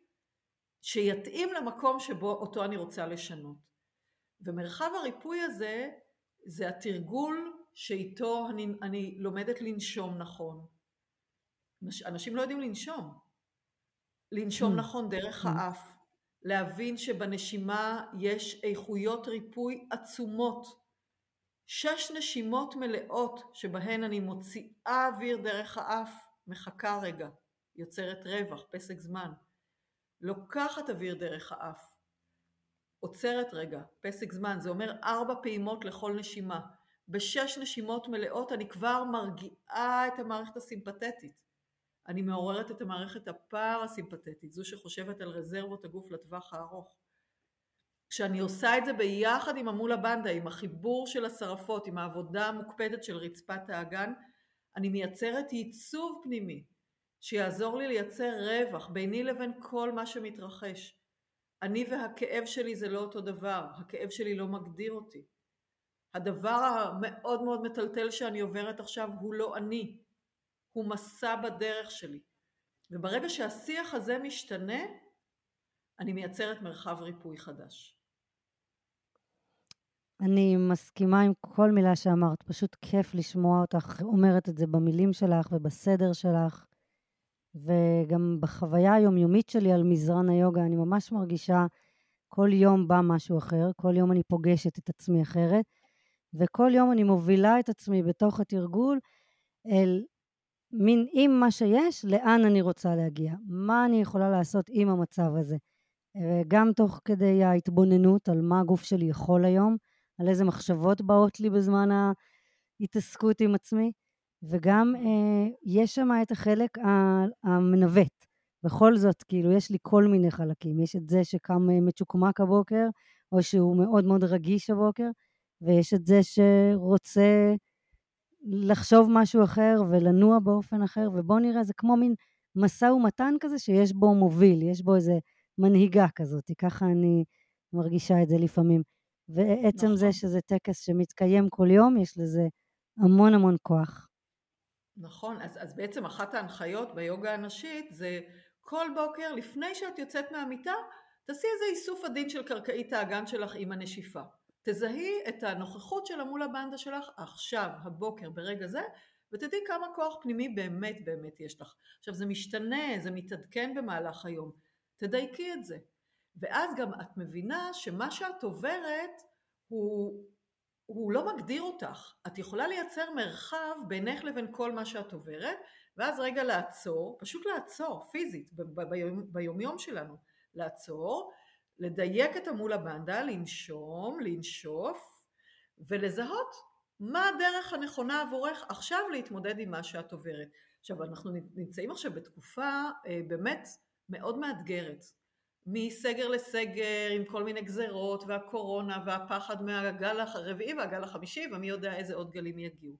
B: שיתאים למקום שבו אותו אני רוצה לשנות. ומרחב הריפוי הזה זה התרגול שאיתו אני, אני לומדת לנשום נכון. אנשים לא יודעים לנשום. לנשום mm. נכון דרך mm. האף, להבין שבנשימה יש איכויות ריפוי עצומות. שש נשימות מלאות שבהן אני מוציאה אוויר דרך האף, מחכה רגע, יוצרת רווח, פסק זמן. לוקחת אוויר דרך האף, עוצרת רגע, פסק זמן, זה אומר ארבע פעימות לכל נשימה. בשש נשימות מלאות אני כבר מרגיעה את המערכת הסימפתטית. אני מעוררת את המערכת הפרסימפטית, זו שחושבת על רזרבות הגוף לטווח הארוך. כשאני עושה את זה ביחד עם המולה בנדה, עם החיבור של השרפות, עם העבודה המוקפדת של רצפת האגן, אני מייצרת ייצוב פנימי, שיעזור לי לייצר רווח ביני לבין כל מה שמתרחש. אני והכאב שלי זה לא אותו דבר, הכאב שלי לא מגדיר אותי. הדבר המאוד מאוד מטלטל שאני עוברת עכשיו הוא לא אני, הוא מסע בדרך שלי. וברגע שהשיח הזה משתנה, אני מייצרת מרחב ריפוי חדש.
A: אני מסכימה עם כל מילה שאמרת, פשוט כיף לשמוע אותך אומרת את זה במילים שלך ובסדר שלך, וגם בחוויה היומיומית שלי על מזרן היוגה, אני ממש מרגישה כל יום בא משהו אחר, כל יום אני פוגשת את עצמי אחרת, וכל יום אני מובילה את עצמי בתוך התרגול אל מין עם מה שיש, לאן אני רוצה להגיע, מה אני יכולה לעשות עם המצב הזה. גם תוך כדי ההתבוננות על מה הגוף שלי יכול היום, על איזה מחשבות באות לי בזמן ההתעסקות עם עצמי, וגם אה, יש שם את החלק המנווט. בכל זאת, כאילו, יש לי כל מיני חלקים. יש את זה שקם אה, מצ'וקמק הבוקר, או שהוא מאוד מאוד רגיש הבוקר, ויש את זה שרוצה לחשוב משהו אחר ולנוע באופן אחר, ובואו נראה, זה כמו מין משא ומתן כזה שיש בו מוביל, יש בו איזה מנהיגה כזאת, ככה אני מרגישה את זה לפעמים. ועצם נכון. זה שזה טקס שמתקיים כל יום, יש לזה המון המון כוח.
B: נכון, אז, אז בעצם אחת ההנחיות ביוגה הנשית זה כל בוקר לפני שאת יוצאת מהמיטה, תעשי איזה איסוף עדין של קרקעית האגן שלך עם הנשיפה. תזהי את הנוכחות של המולה בנדה שלך עכשיו, הבוקר, ברגע זה, ותדעי כמה כוח פנימי באמת באמת יש לך. עכשיו זה משתנה, זה מתעדכן במהלך היום, תדייקי את זה. ואז גם את מבינה שמה שאת עוברת הוא, הוא לא מגדיר אותך. את יכולה לייצר מרחב בינך לבין כל מה שאת עוברת, ואז רגע לעצור, פשוט לעצור, פיזית, ביום, ביומיום שלנו, לעצור, לדייק את המולה בנדה, לנשום, לנשוף ולזהות מה הדרך הנכונה עבורך עכשיו להתמודד עם מה שאת עוברת. עכשיו אנחנו נמצאים עכשיו בתקופה אה, באמת מאוד מאתגרת, מסגר לסגר עם כל מיני גזרות והקורונה והפחד מהגל הרביעי והגל החמישי ומי יודע איזה עוד גלים יגיעו.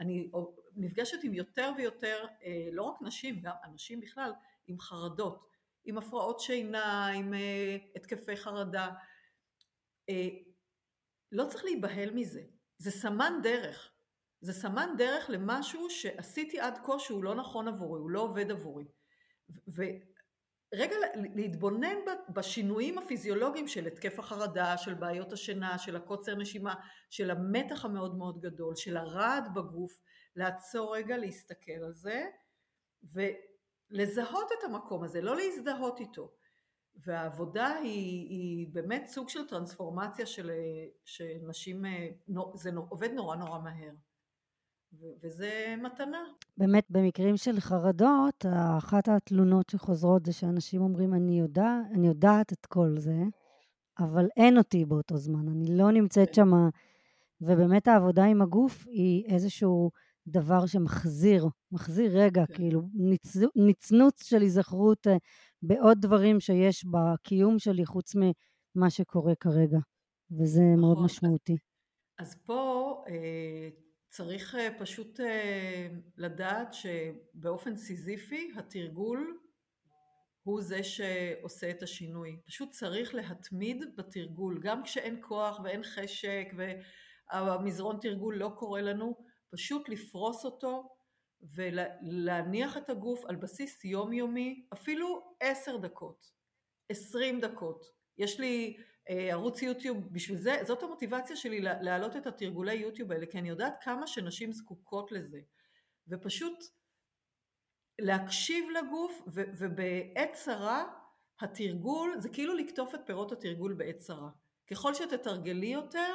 B: אני נפגשת עם יותר ויותר, אה, לא רק נשים, גם אנשים בכלל, עם חרדות. עם הפרעות שינה, עם אה, התקפי חרדה. לא צריך להיבהל מזה, זה סמן דרך. זה סמן דרך למשהו שעשיתי עד כה שהוא לא נכון עבורי, הוא לא עובד עבורי. ורגע להתבונן בשינויים הפיזיולוגיים של התקף החרדה, של בעיות השינה, של הקוצר נשימה, של המתח המאוד מאוד גדול, של הרעד בגוף, לעצור רגע, להסתכל על זה, ולזהות את המקום הזה, לא להזדהות איתו. והעבודה היא, היא באמת סוג של טרנספורמציה של, שנשים, זה עובד נורא נורא מהר. וזה מתנה.
A: באמת, במקרים של חרדות, אחת התלונות שחוזרות זה שאנשים אומרים, אני, יודע, אני יודעת את כל זה, אבל אין אותי באותו זמן, אני לא נמצאת כן. שם, ובאמת העבודה עם הגוף היא איזשהו דבר שמחזיר, מחזיר רגע, כן. כאילו ניצ... ניצנוץ של היזכרות אה, בעוד דברים שיש בקיום שלי חוץ ממה שקורה כרגע, וזה נכון. מאוד משמעותי.
B: אז פה אה, צריך אה, פשוט לדעת שבאופן סיזיפי התרגול הוא זה שעושה את השינוי. פשוט צריך להתמיד בתרגול, גם כשאין כוח ואין חשק והמזרון תרגול לא קורה לנו, פשוט לפרוס אותו ולהניח את הגוף על בסיס יומיומי, אפילו עשר דקות, עשרים דקות. יש לי אה, ערוץ יוטיוב, בשביל זה, זאת המוטיבציה שלי להעלות את התרגולי יוטיוב האלה, כי אני יודעת כמה שנשים זקוקות לזה. ופשוט להקשיב לגוף, ו- ובעת צרה, התרגול, זה כאילו לקטוף את פירות התרגול בעת צרה. ככל שתתרגלי יותר,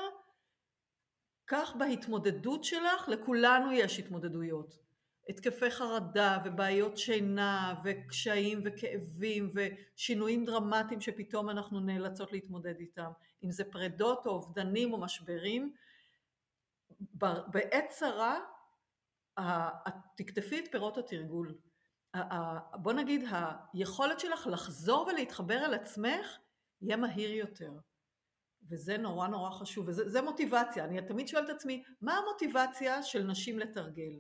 B: כך בהתמודדות שלך, לכולנו יש התמודדויות. התקפי חרדה ובעיות שינה וקשיים וכאבים ושינויים דרמטיים שפתאום אנחנו נאלצות להתמודד איתם, אם זה פרדות או אובדנים או משברים, בעת צרה תקטפי את פירות התרגול. בוא נגיד היכולת שלך לחזור ולהתחבר אל עצמך יהיה מהיר יותר. וזה נורא נורא חשוב, וזה מוטיבציה. אני תמיד שואלת את עצמי, מה המוטיבציה של נשים לתרגל?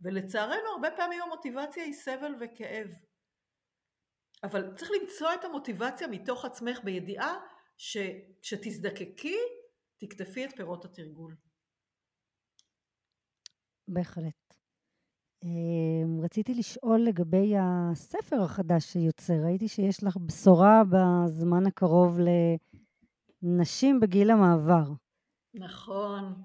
B: ולצערנו הרבה פעמים המוטיבציה היא סבל וכאב. אבל צריך למצוא את המוטיבציה מתוך עצמך בידיעה שכשתזדקקי, תקטפי את פירות התרגול.
A: בהחלט. אמ, רציתי לשאול לגבי הספר החדש שיוצא. ראיתי שיש לך בשורה בזמן הקרוב לנשים בגיל המעבר.
B: נכון.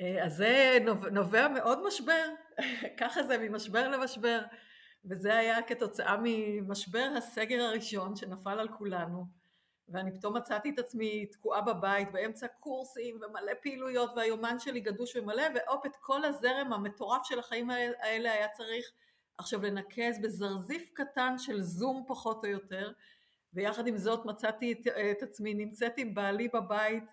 B: אה, אז זה נובע מעוד משבר, ככה זה ממשבר למשבר, וזה היה כתוצאה ממשבר הסגר הראשון שנפל על כולנו, ואני פתאום מצאתי את עצמי תקועה בבית באמצע קורסים ומלא פעילויות והיומן שלי גדוש ומלא, והופ את כל הזרם המטורף של החיים האלה היה צריך עכשיו לנקז בזרזיף קטן של זום פחות או יותר, ויחד עם זאת מצאתי את, את עצמי נמצאת עם בעלי בבית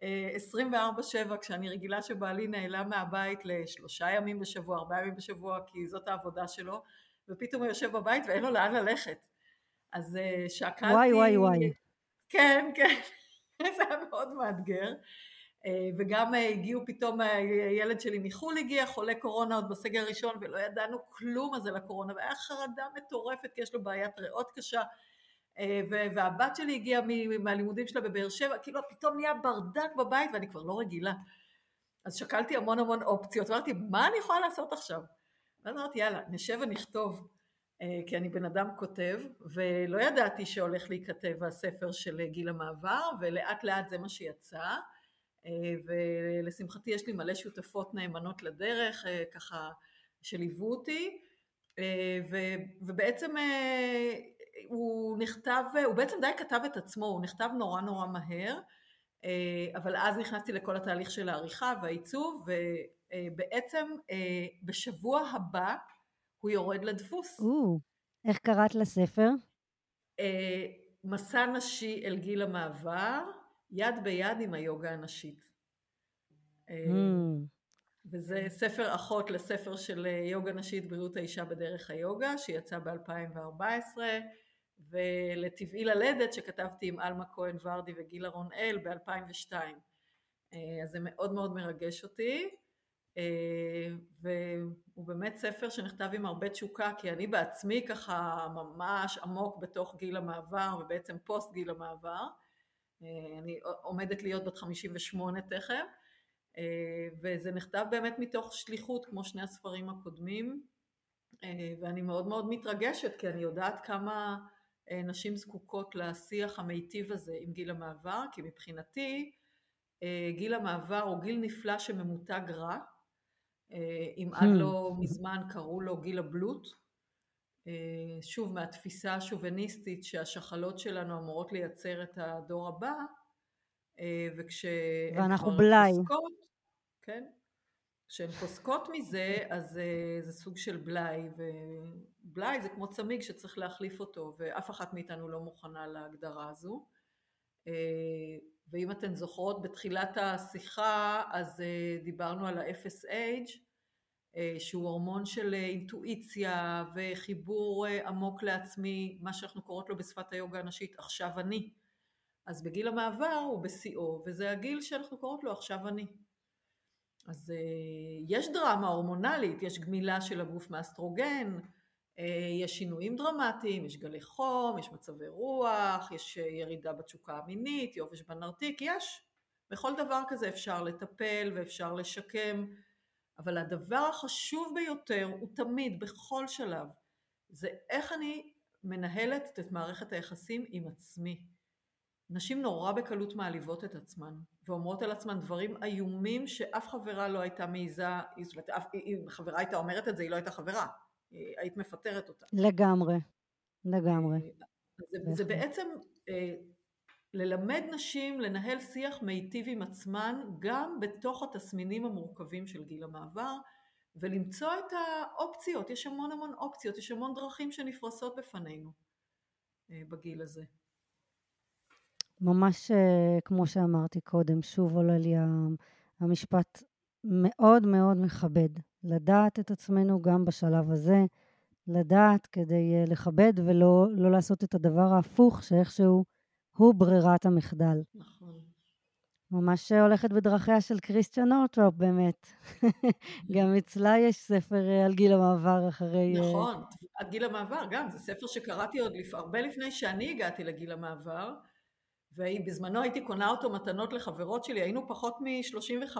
B: 24/7 כשאני רגילה שבעלי נעלם מהבית לשלושה ימים בשבוע, ארבעה ימים בשבוע כי זאת העבודה שלו ופתאום הוא יושב בבית ואין לו לאן ללכת. אז אה, שקלתי...
A: וואי וואי וואי.
B: כן, כן, זה היה מאוד מאתגר. אה, וגם אה, הגיעו פתאום, הילד שלי מחו"ל הגיע, חולה קורונה עוד בסגר הראשון ולא ידענו כלום על זה לקורונה והיה חרדה מטורפת כי יש לו בעיית ריאות קשה. אה, והבת שלי הגיעה מהלימודים שלה בבאר שבע, כאילו פתאום נהיה ברדק בבית ואני כבר לא רגילה. אז שקלתי המון המון אופציות, אמרתי, מה אני יכולה לעשות עכשיו? ואז אמרתי, יאללה, נשב ונכתוב, אה, כי אני בן אדם כותב, ולא ידעתי שהולך להיכתב הספר של גיל המעבר, ולאט לאט זה מה שיצא, אה, ולשמחתי יש לי מלא שותפות נאמנות לדרך, ככה, שליוו אותי, ובעצם הוא נכתב, הוא בעצם די כתב את עצמו, הוא נכתב נורא נורא מהר, אה, אבל אז נכנסתי לכל התהליך של העריכה והעיצוב, ובעצם אה, בשבוע הבא הוא יורד לדפוס.
A: או, איך קראת לספר?
B: אה, מסע נשי אל גיל המעבר, יד ביד עם היוגה הנשית. Mm. וזה ספר אחות לספר של יוגה נשית בריאות האישה בדרך היוגה שיצא ב-2014 ולטבעי ללדת שכתבתי עם עלמה כהן ורדי וגילה רונאל ב-2002. אה, אז זה מאוד מאוד מרגש אותי. אה, והוא באמת ספר שנכתב עם הרבה תשוקה כי אני בעצמי ככה ממש עמוק בתוך גיל המעבר ובעצם פוסט גיל המעבר. אני עומדת להיות בת 58 תכף, וזה נכתב באמת מתוך שליחות כמו שני הספרים הקודמים, ואני מאוד מאוד מתרגשת כי אני יודעת כמה נשים זקוקות לשיח המיטיב הזה עם גיל המעבר, כי מבחינתי גיל המעבר הוא גיל נפלא שממותג רע, אם עד hmm. לא מזמן קראו לו גיל הבלוט, שוב מהתפיסה השוביניסטית שהשחלות שלנו אמורות לייצר את הדור הבא, וכשהן
A: ואנחנו בלאי.
B: כן, כשהן פוסקות מזה אז זה סוג של בלאי, ובלאי זה כמו צמיג שצריך להחליף אותו, ואף אחת מאיתנו לא מוכנה להגדרה הזו. ואם אתן זוכרות בתחילת השיחה אז דיברנו על ה-FSH שהוא הורמון של אינטואיציה וחיבור עמוק לעצמי, מה שאנחנו קוראות לו בשפת היוגה הנשית עכשיו אני. אז בגיל המעבר הוא בשיאו וזה הגיל שאנחנו קוראות לו עכשיו אני. אז יש דרמה הורמונלית, יש גמילה של הגוף מאסטרוגן, יש שינויים דרמטיים, יש גלי חום, יש מצבי רוח, יש ירידה בתשוקה המינית, יובש בנרתיק, יש. בכל דבר כזה אפשר לטפל ואפשר לשקם, אבל הדבר החשוב ביותר הוא תמיד, בכל שלב, זה איך אני מנהלת את מערכת היחסים עם עצמי. נשים נורא בקלות מעליבות את עצמן ואומרות על עצמן דברים איומים שאף חברה לא הייתה מעיזה, זאת אומרת, אם חברה הייתה אומרת את זה היא לא הייתה חברה, היית מפטרת אותה.
A: לגמרי, לגמרי.
B: זה, זה בעצם אה, ללמד נשים לנהל שיח מיטיב עם עצמן גם בתוך התסמינים המורכבים של גיל המעבר ולמצוא את האופציות, יש המון המון אופציות, יש המון דרכים שנפרסות בפנינו אה, בגיל הזה.
A: ממש אה, כמו שאמרתי קודם, שוב עולה לי המשפט מאוד מאוד מכבד. לדעת את עצמנו גם בשלב הזה, לדעת כדי אה, לכבד ולא לא לעשות את הדבר ההפוך, שאיכשהו הוא ברירת המחדל.
B: נכון.
A: ממש הולכת בדרכיה של קריסטיאן אורטרופ באמת. גם אצלה יש ספר אה, על גיל המעבר אחרי...
B: נכון, על גיל המעבר גם, זה ספר שקראתי עוד לפ... הרבה לפני שאני הגעתי לגיל המעבר. ובזמנו הייתי קונה אותו מתנות לחברות שלי, היינו פחות מ-35,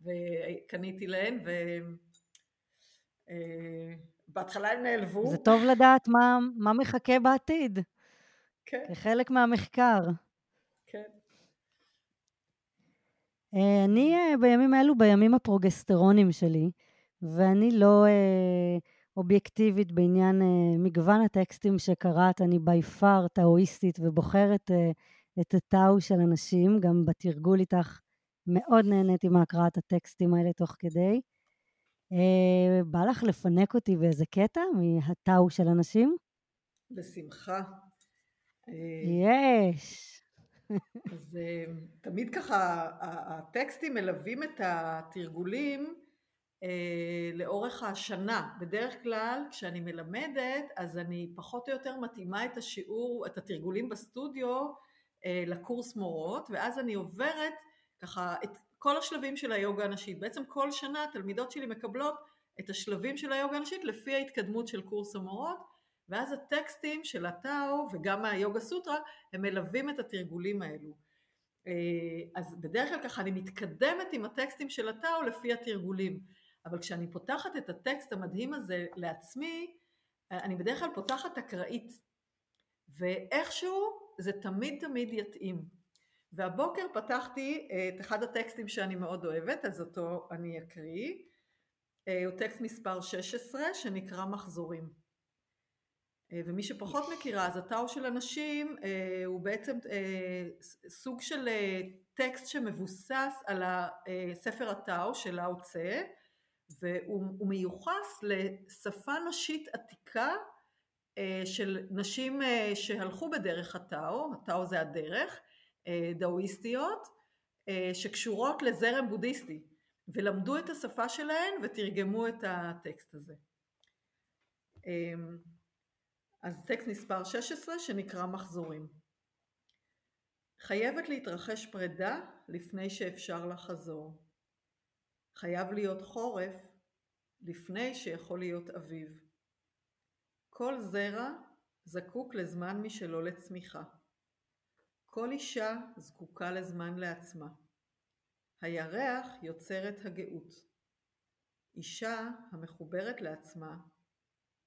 B: וקניתי להן, ובהתחלה אה, הם נעלבו.
A: זה טוב לדעת מה, מה מחכה בעתיד.
B: כן.
A: כחלק מהמחקר.
B: כן.
A: אה, אני אה, בימים אלו, בימים הפרוגסטרונים שלי, ואני לא... אובייקטיבית בעניין uh, מגוון הטקסטים שקראת, אני בי פאר טאואיסטית ובוחרת uh, את הטאו של אנשים, גם בתרגול איתך מאוד נהניתי מהקראת הטקסטים האלה תוך כדי. Uh, בא לך לפנק אותי באיזה קטע מהטאו של אנשים?
B: בשמחה.
A: יש.
B: אז תמיד ככה הטקסטים מלווים את התרגולים אה, לאורך השנה. בדרך כלל כשאני מלמדת אז אני פחות או יותר מתאימה את השיעור, את התרגולים בסטודיו אה, לקורס מורות ואז אני עוברת ככה את כל השלבים של היוגה הנשית. בעצם כל שנה התלמידות שלי מקבלות את השלבים של היוגה הנשית לפי ההתקדמות של קורס המורות ואז הטקסטים של הטאו וגם מהיוגה סוטרה הם מלווים את התרגולים האלו. אה, אז בדרך כלל ככה אני מתקדמת עם הטקסטים של הטאו לפי התרגולים. אבל כשאני פותחת את הטקסט המדהים הזה לעצמי, אני בדרך כלל פותחת אקראית, ואיכשהו זה תמיד תמיד יתאים. והבוקר פתחתי את אחד הטקסטים שאני מאוד אוהבת, אז אותו אני אקריא. הוא טקסט מספר 16 שנקרא מחזורים. ומי שפחות מכירה, אז הטאו של אנשים הוא בעצם סוג של טקסט שמבוסס על ספר הטאו של לאו צה, והוא מיוחס לשפה נשית עתיקה אה, של נשים אה, שהלכו בדרך הטאו, הטאו זה הדרך, אה, דאואיסטיות, שקשורות לזרם בודהיסטי, ולמדו את השפה שלהן ותרגמו את הטקסט הזה. אז טקסט מספר 16 שנקרא מחזורים. חייבת להתרחש פרידה לפני שאפשר לחזור. חייב להיות חורף לפני שיכול להיות אביב. כל זרע זקוק לזמן משלו לצמיחה. כל אישה זקוקה לזמן לעצמה. הירח יוצר את הגאות. אישה המחוברת לעצמה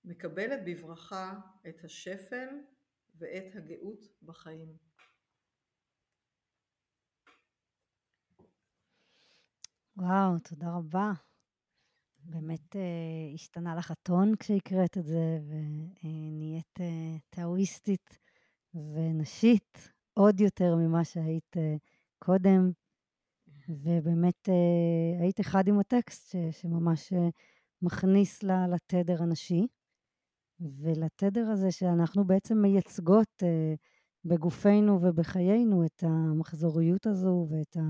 B: מקבלת בברכה את השפל ואת הגאות בחיים.
A: וואו, תודה רבה. באמת אה, השתנה לך הטון כשהקראת את זה, ונהיית אה, טאואיסטית ונשית עוד יותר ממה שהיית אה, קודם. ובאמת אה, היית אחד עם הטקסט ש, שממש אה, מכניס לה, לתדר הנשי, ולתדר הזה שאנחנו בעצם מייצגות אה, בגופנו ובחיינו את המחזוריות הזו ואת ה,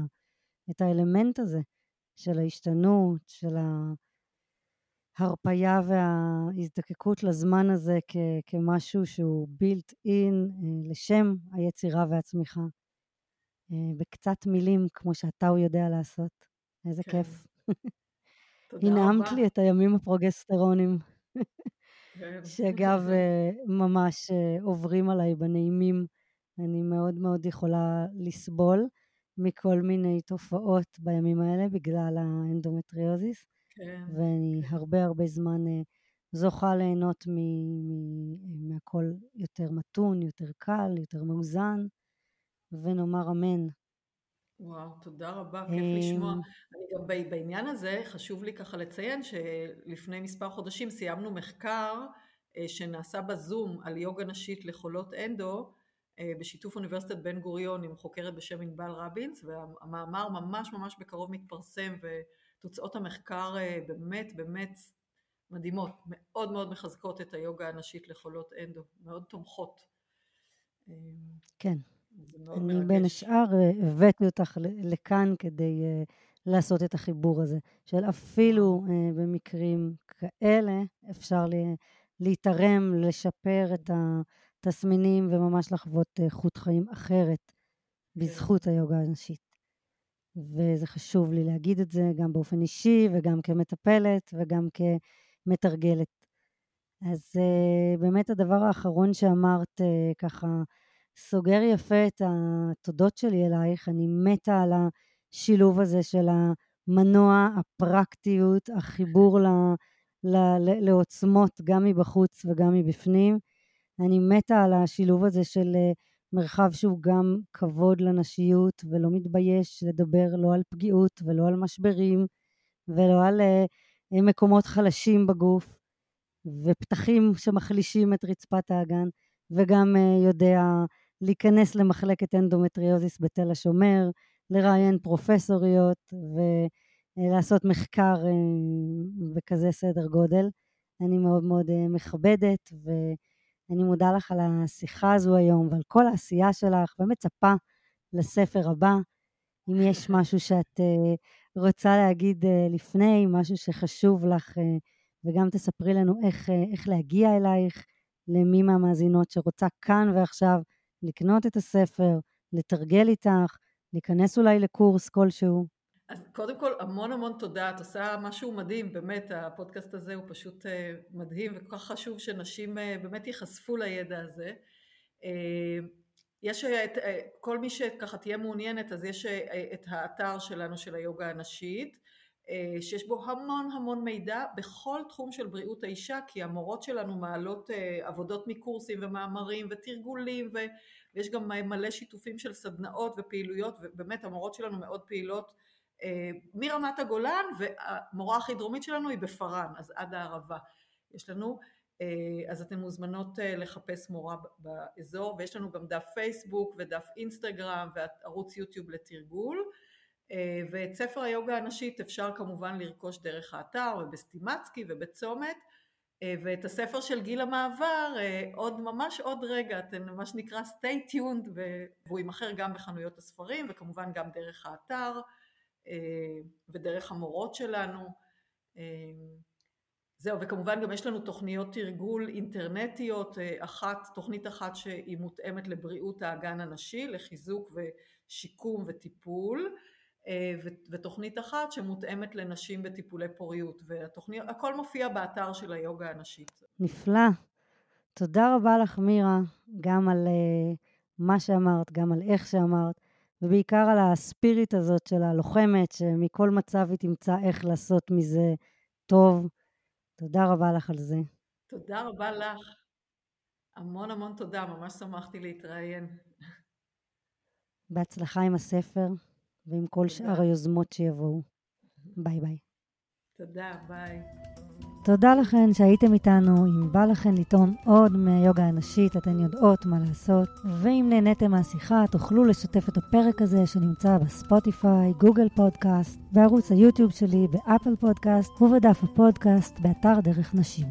A: את האלמנט הזה של ההשתנות, של ההרפייה וההזדקקות לזמן הזה כ, כמשהו שהוא built in לשם היצירה והצמיחה. בקצת מילים, כמו שאתה הוא יודע לעשות. איזה כן. כיף. תודה רבה. הנעמת לי את הימים הפרוגסטרונים, כן. שאגב, אה, ממש אה, עוברים עליי בנעימים. אני מאוד מאוד יכולה לסבול מכל מיני תופעות בימים האלה בגלל האנדומטריוזיס, כן, ואני כן. הרבה הרבה זמן אה, זוכה ליהנות מהכל יותר מתון, יותר קל, יותר מאוזן. ונאמר אמן.
B: וואו, תודה רבה, כיף לשמוע. אמ, אני גם בעניין הזה, חשוב לי ככה לציין שלפני מספר חודשים סיימנו מחקר אה, שנעשה בזום על יוגה נשית לחולות אנדו, בשיתוף אוניברסיטת בן גוריון עם חוקרת בשם ענבל רבינס, והמאמר ממש ממש בקרוב מתפרסם, ותוצאות המחקר אה, באמת באמת מדהימות, מאוד מאוד מחזקות את היוגה הנשית לחולות אנדו, מאוד תומכות.
A: אמ, כן, אני בין השאר אה, הבאתי אותך לכאן כדי אה, לעשות את החיבור הזה, של אפילו אה, במקרים כאלה אפשר להתערם, לשפר את התסמינים וממש לחוות חוט חיים אחרת כן. בזכות היוגה הנשית. וזה חשוב לי להגיד את זה גם באופן אישי וגם כמטפלת וגם כמתרגלת. אז באמת הדבר האחרון שאמרת ככה סוגר יפה את התודות שלי אלייך. אני מתה על השילוב הזה של המנוע, הפרקטיות, החיבור ל, ל, ל, לעוצמות גם מבחוץ וגם מבפנים. אני מתה על השילוב הזה של אה, מרחב שהוא גם כבוד לנשיות ולא מתבייש לדבר לא על פגיעות ולא על משברים ולא על אה, מקומות חלשים בגוף ופתחים שמחלישים את רצפת האגן וגם אה, יודע להיכנס למחלקת אנדומטריוזיס בתל השומר, לראיין פרופסוריות ולעשות מחקר אה, בכזה סדר גודל. אני מאוד מאוד אה, מכבדת ואני מודה לך על השיחה הזו היום ועל כל העשייה שלך ומצפה לספר הבא. אם יש משהו שאת אה, רוצה להגיד לפני, משהו שחשוב לך, וגם תספרי לנו איך, איך להגיע אלייך, למי מהמאזינות שרוצה כאן ועכשיו לקנות את הספר, לתרגל איתך, להיכנס אולי לקורס כלשהו?
B: אז קודם כל המון המון תודה, את עושה משהו מדהים, באמת הפודקאסט הזה הוא פשוט אה, מדהים וכל כך חשוב שנשים אה, באמת ייחשפו לידע הזה. אה, יש את, כל מי שככה תהיה מעוניינת אז יש את האתר שלנו של היוגה הנשית שיש בו המון המון מידע בכל תחום של בריאות האישה, כי המורות שלנו מעלות עבודות מקורסים ומאמרים ותרגולים, ויש גם מלא שיתופים של סדנאות ופעילויות, ובאמת המורות שלנו מאוד פעילות מרמת הגולן, והמורה הכי דרומית שלנו היא בפארן, אז עד הערבה יש לנו. אז אתן מוזמנות לחפש מורה באזור, ויש לנו גם דף פייסבוק ודף אינסטגרם וערוץ יוטיוב לתרגול. אה, ואת ספר היוגה הנשית אפשר כמובן לרכוש דרך האתר ובסטימצקי ובצומת אה, ואת הספר של גיל המעבר אה, עוד ממש עוד רגע, אתם מה שנקרא stay tuned והוא יימכר גם בחנויות הספרים וכמובן גם דרך האתר ודרך המורות שלנו זהו וכמובן גם יש לנו תוכניות תרגול אינטרנטיות, אחת, תוכנית אחת שהיא מותאמת לבריאות האגן הנשי, לחיזוק ושיקום וטיפול אה, ותוכנית אחת שמותאמת לנשים בטיפולי פוריות, והכל מופיע באתר של היוגה הנשית.
A: נפלא. תודה רבה לך, מירה, גם על מה שאמרת, גם על איך שאמרת, ובעיקר על הספיריט הזאת של הלוחמת, שמכל מצב היא תמצא איך לעשות מזה טוב. תודה רבה לך על זה.
B: תודה רבה לך. המון המון תודה, ממש שמחתי להתראיין.
A: בהצלחה עם הספר ועם כל תודה. שאר היוזמות שיבואו. ביי ביי.
B: תודה, ביי.
A: תודה לכן שהייתם איתנו. אם בא לכן לטעום עוד מהיוגה הנשית, אתן יודעות מה לעשות. ואם נהניתם מהשיחה, תוכלו לשתף את הפרק הזה שנמצא בספוטיפיי, גוגל פודקאסט, בערוץ היוטיוב שלי, באפל פודקאסט ובדף הפודקאסט באתר דרך נשים.